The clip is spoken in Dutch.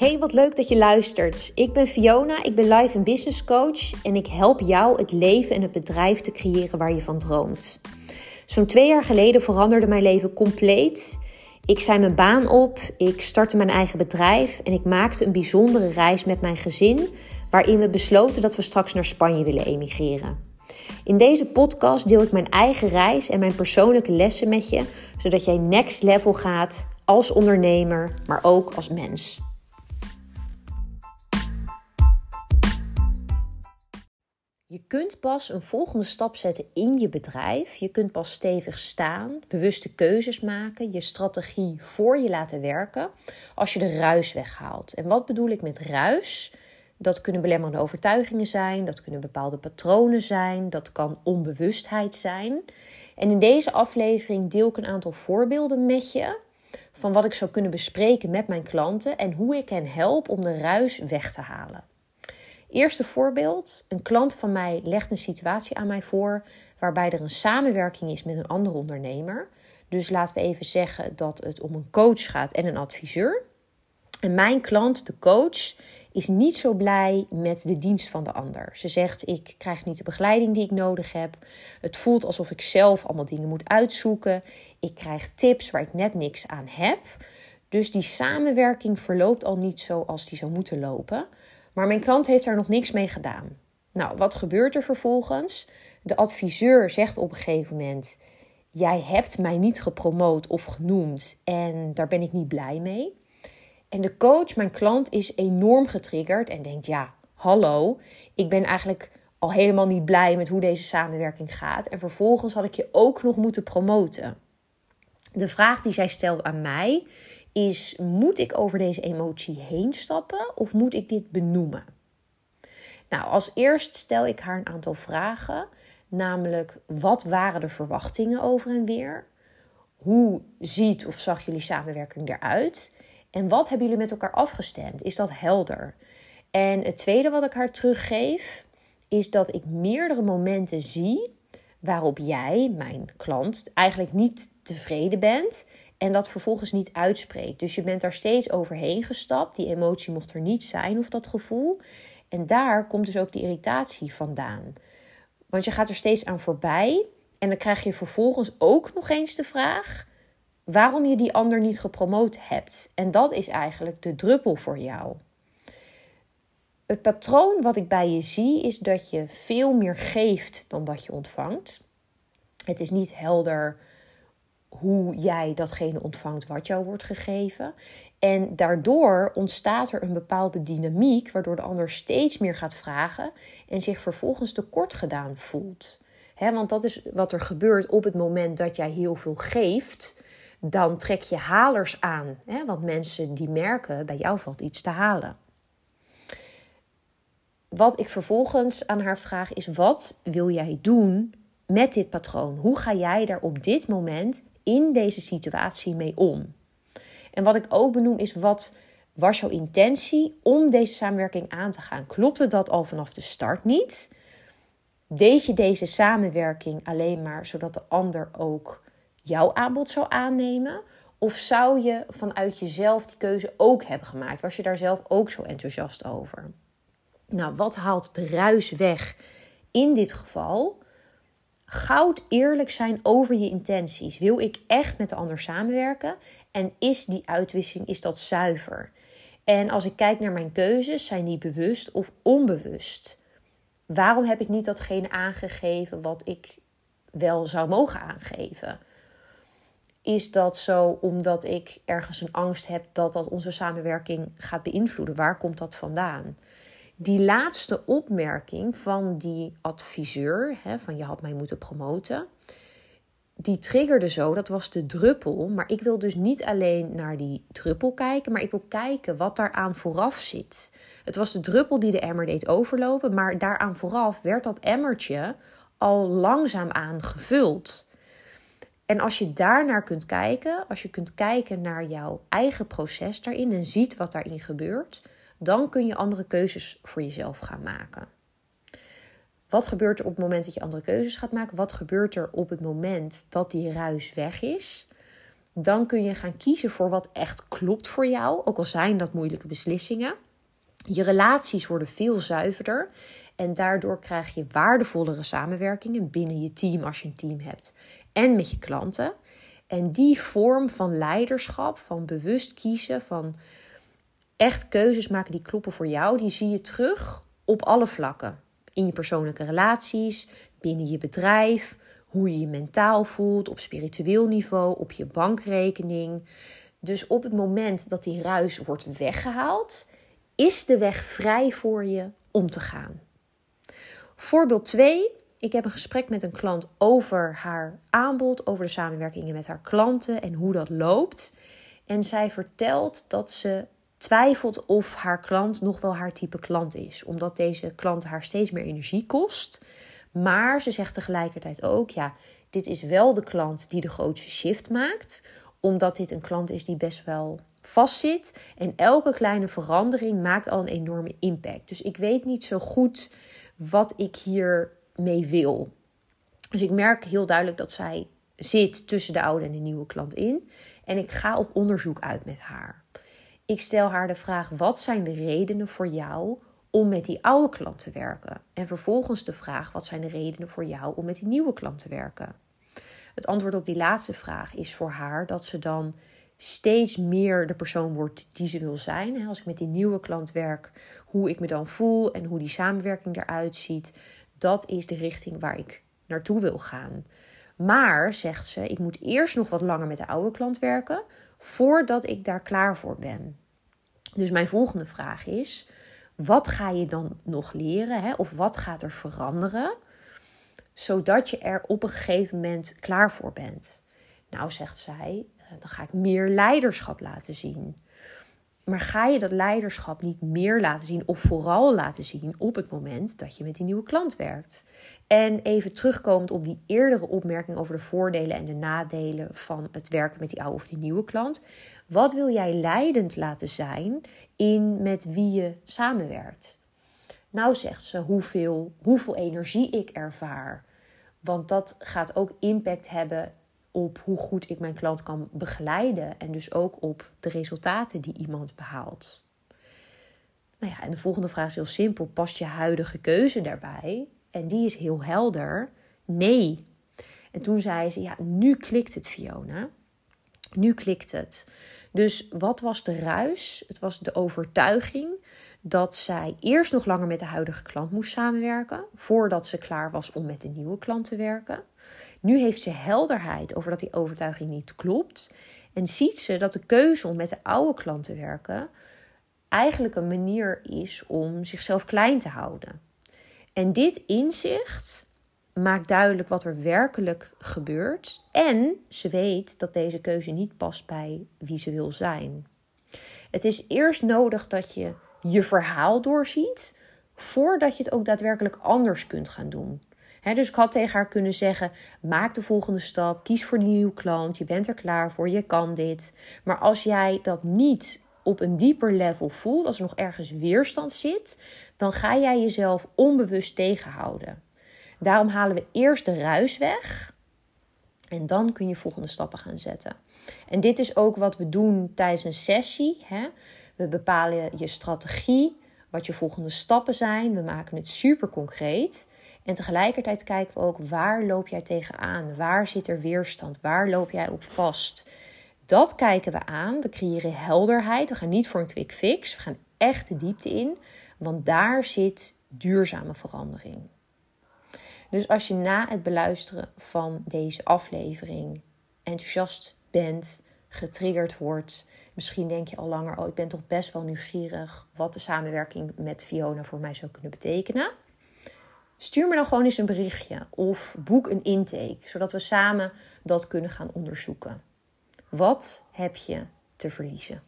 Hey, wat leuk dat je luistert. Ik ben Fiona, ik ben life en business coach en ik help jou het leven en het bedrijf te creëren waar je van droomt. Zo'n twee jaar geleden veranderde mijn leven compleet. Ik zei mijn baan op, ik startte mijn eigen bedrijf en ik maakte een bijzondere reis met mijn gezin, waarin we besloten dat we straks naar Spanje willen emigreren. In deze podcast deel ik mijn eigen reis en mijn persoonlijke lessen met je, zodat jij next level gaat als ondernemer, maar ook als mens. Je kunt pas een volgende stap zetten in je bedrijf. Je kunt pas stevig staan, bewuste keuzes maken, je strategie voor je laten werken als je de ruis weghaalt. En wat bedoel ik met ruis? Dat kunnen belemmerende overtuigingen zijn, dat kunnen bepaalde patronen zijn, dat kan onbewustheid zijn. En in deze aflevering deel ik een aantal voorbeelden met je van wat ik zou kunnen bespreken met mijn klanten en hoe ik hen help om de ruis weg te halen. Eerste voorbeeld: een klant van mij legt een situatie aan mij voor waarbij er een samenwerking is met een andere ondernemer. Dus laten we even zeggen dat het om een coach gaat en een adviseur. En mijn klant, de coach, is niet zo blij met de dienst van de ander. Ze zegt: Ik krijg niet de begeleiding die ik nodig heb. Het voelt alsof ik zelf allemaal dingen moet uitzoeken. Ik krijg tips waar ik net niks aan heb. Dus die samenwerking verloopt al niet zoals die zou moeten lopen. Maar mijn klant heeft daar nog niks mee gedaan. Nou, wat gebeurt er vervolgens? De adviseur zegt op een gegeven moment: Jij hebt mij niet gepromoot of genoemd en daar ben ik niet blij mee. En de coach, mijn klant, is enorm getriggerd en denkt: Ja, hallo, ik ben eigenlijk al helemaal niet blij met hoe deze samenwerking gaat. En vervolgens had ik je ook nog moeten promoten. De vraag die zij stelt aan mij is: moet ik over deze emotie heen stappen of moet ik dit benoemen? Nou, als eerst stel ik haar een aantal vragen, namelijk wat waren de verwachtingen over en weer? Hoe ziet of zag jullie samenwerking eruit? En wat hebben jullie met elkaar afgestemd? Is dat helder? En het tweede wat ik haar teruggeef, is dat ik meerdere momenten zie waarop jij, mijn klant, eigenlijk niet tevreden bent en dat vervolgens niet uitspreekt. Dus je bent daar steeds overheen gestapt. Die emotie mocht er niet zijn of dat gevoel. En daar komt dus ook die irritatie vandaan. Want je gaat er steeds aan voorbij. En dan krijg je vervolgens ook nog eens de vraag waarom je die ander niet gepromoot hebt. En dat is eigenlijk de druppel voor jou. Het patroon wat ik bij je zie is dat je veel meer geeft dan dat je ontvangt. Het is niet helder hoe jij datgene ontvangt wat jou wordt gegeven. En daardoor ontstaat er een bepaalde dynamiek, waardoor de ander steeds meer gaat vragen en zich vervolgens tekort gedaan voelt. want dat is wat er gebeurt op het moment dat jij heel veel geeft. Dan trek je halers aan. want mensen die merken, bij jou valt iets te halen. Wat ik vervolgens aan haar vraag is: wat wil jij doen met dit patroon? Hoe ga jij daar op dit moment in deze situatie mee om? En wat ik ook benoem is wat was jouw intentie om deze samenwerking aan te gaan? Klopte dat al vanaf de start niet? Deed je deze samenwerking alleen maar zodat de ander ook jouw aanbod zou aannemen? Of zou je vanuit jezelf die keuze ook hebben gemaakt? Was je daar zelf ook zo enthousiast over? Nou, wat haalt de ruis weg in dit geval? Goud eerlijk zijn over je intenties. Wil ik echt met de ander samenwerken? En is die uitwisseling, is dat zuiver? En als ik kijk naar mijn keuzes, zijn die bewust of onbewust? Waarom heb ik niet datgene aangegeven wat ik wel zou mogen aangeven? Is dat zo omdat ik ergens een angst heb dat dat onze samenwerking gaat beïnvloeden? Waar komt dat vandaan? Die laatste opmerking van die adviseur, hè, van je had mij moeten promoten, die triggerde zo, dat was de druppel. Maar ik wil dus niet alleen naar die druppel kijken, maar ik wil kijken wat daaraan vooraf zit. Het was de druppel die de emmer deed overlopen, maar daaraan vooraf werd dat emmertje al langzaam aangevuld. En als je daarnaar kunt kijken, als je kunt kijken naar jouw eigen proces daarin en ziet wat daarin gebeurt, dan kun je andere keuzes voor jezelf gaan maken. Wat gebeurt er op het moment dat je andere keuzes gaat maken? Wat gebeurt er op het moment dat die ruis weg is? Dan kun je gaan kiezen voor wat echt klopt voor jou, ook al zijn dat moeilijke beslissingen. Je relaties worden veel zuiverder en daardoor krijg je waardevollere samenwerkingen binnen je team als je een team hebt en met je klanten. En die vorm van leiderschap, van bewust kiezen, van echt keuzes maken die kloppen voor jou, die zie je terug op alle vlakken. In je persoonlijke relaties, binnen je bedrijf, hoe je je mentaal voelt, op spiritueel niveau, op je bankrekening. Dus op het moment dat die ruis wordt weggehaald, is de weg vrij voor je om te gaan. Voorbeeld 2. Ik heb een gesprek met een klant over haar aanbod, over de samenwerkingen met haar klanten en hoe dat loopt. En zij vertelt dat ze twijfelt of haar klant nog wel haar type klant is, omdat deze klant haar steeds meer energie kost. Maar ze zegt tegelijkertijd ook: ja, dit is wel de klant die de grootste shift maakt, omdat dit een klant is die best wel vastzit. En elke kleine verandering maakt al een enorme impact. Dus ik weet niet zo goed wat ik hier mee wil. Dus ik merk heel duidelijk dat zij zit tussen de oude en de nieuwe klant in. En ik ga op onderzoek uit met haar. Ik stel haar de vraag: wat zijn de redenen voor jou om met die oude klant te werken? En vervolgens de vraag: wat zijn de redenen voor jou om met die nieuwe klant te werken? Het antwoord op die laatste vraag is voor haar dat ze dan steeds meer de persoon wordt die ze wil zijn. Als ik met die nieuwe klant werk, hoe ik me dan voel en hoe die samenwerking eruit ziet, dat is de richting waar ik naartoe wil gaan. Maar, zegt ze, ik moet eerst nog wat langer met de oude klant werken voordat ik daar klaar voor ben. Dus mijn volgende vraag is: wat ga je dan nog leren? Hè? Of wat gaat er veranderen? Zodat je er op een gegeven moment klaar voor bent. Nou, zegt zij, eh, dan ga ik meer leiderschap laten zien. Maar ga je dat leiderschap niet meer laten zien of vooral laten zien op het moment dat je met die nieuwe klant werkt? En even terugkomend op die eerdere opmerking over de voordelen en de nadelen van het werken met die oude of die nieuwe klant. Wat wil jij leidend laten zijn in met wie je samenwerkt? Nou zegt ze hoeveel, hoeveel energie ik ervaar. Want dat gaat ook impact hebben op hoe goed ik mijn klant kan begeleiden en dus ook op de resultaten die iemand behaalt. Nou ja, en de volgende vraag is heel simpel: past je huidige keuze daarbij? En die is heel helder: nee. En toen zei ze: ja, nu klikt het, Fiona. Nu klikt het. Dus wat was de ruis? Het was de overtuiging dat zij eerst nog langer met de huidige klant moest samenwerken, voordat ze klaar was om met de nieuwe klant te werken. Nu heeft ze helderheid over dat die overtuiging niet klopt en ziet ze dat de keuze om met de oude klant te werken eigenlijk een manier is om zichzelf klein te houden. En dit inzicht maakt duidelijk wat er werkelijk gebeurt. En ze weet dat deze keuze niet past bij wie ze wil zijn. Het is eerst nodig dat je je verhaal doorziet, voordat je het ook daadwerkelijk anders kunt gaan doen. dus ik had tegen haar kunnen zeggen: maak de volgende stap, kies voor die nieuwe klant, je bent er klaar voor, je kan dit. Maar als jij dat niet op een dieper level voelt, als er nog ergens weerstand zit, dan ga jij jezelf onbewust tegenhouden. Daarom halen we eerst de ruis weg en dan kun je volgende stappen gaan zetten. En dit is ook wat we doen tijdens een sessie. We bepalen je strategie, wat je volgende stappen zijn. We maken het super concreet. En tegelijkertijd kijken we ook waar loop jij tegenaan? Waar zit er weerstand? Waar loop jij op vast? Dat kijken we aan. We creëren helderheid. We gaan niet voor een quick fix. We gaan echt de diepte in. Want daar zit duurzame verandering. Dus als je na het beluisteren van deze aflevering enthousiast bent, getriggerd wordt, misschien denk je al langer: oh, ik ben toch best wel nieuwsgierig wat de samenwerking met Fiona voor mij zou kunnen betekenen. Stuur me dan gewoon eens een berichtje of boek een intake, zodat we samen dat kunnen gaan onderzoeken. Wat heb je te verliezen?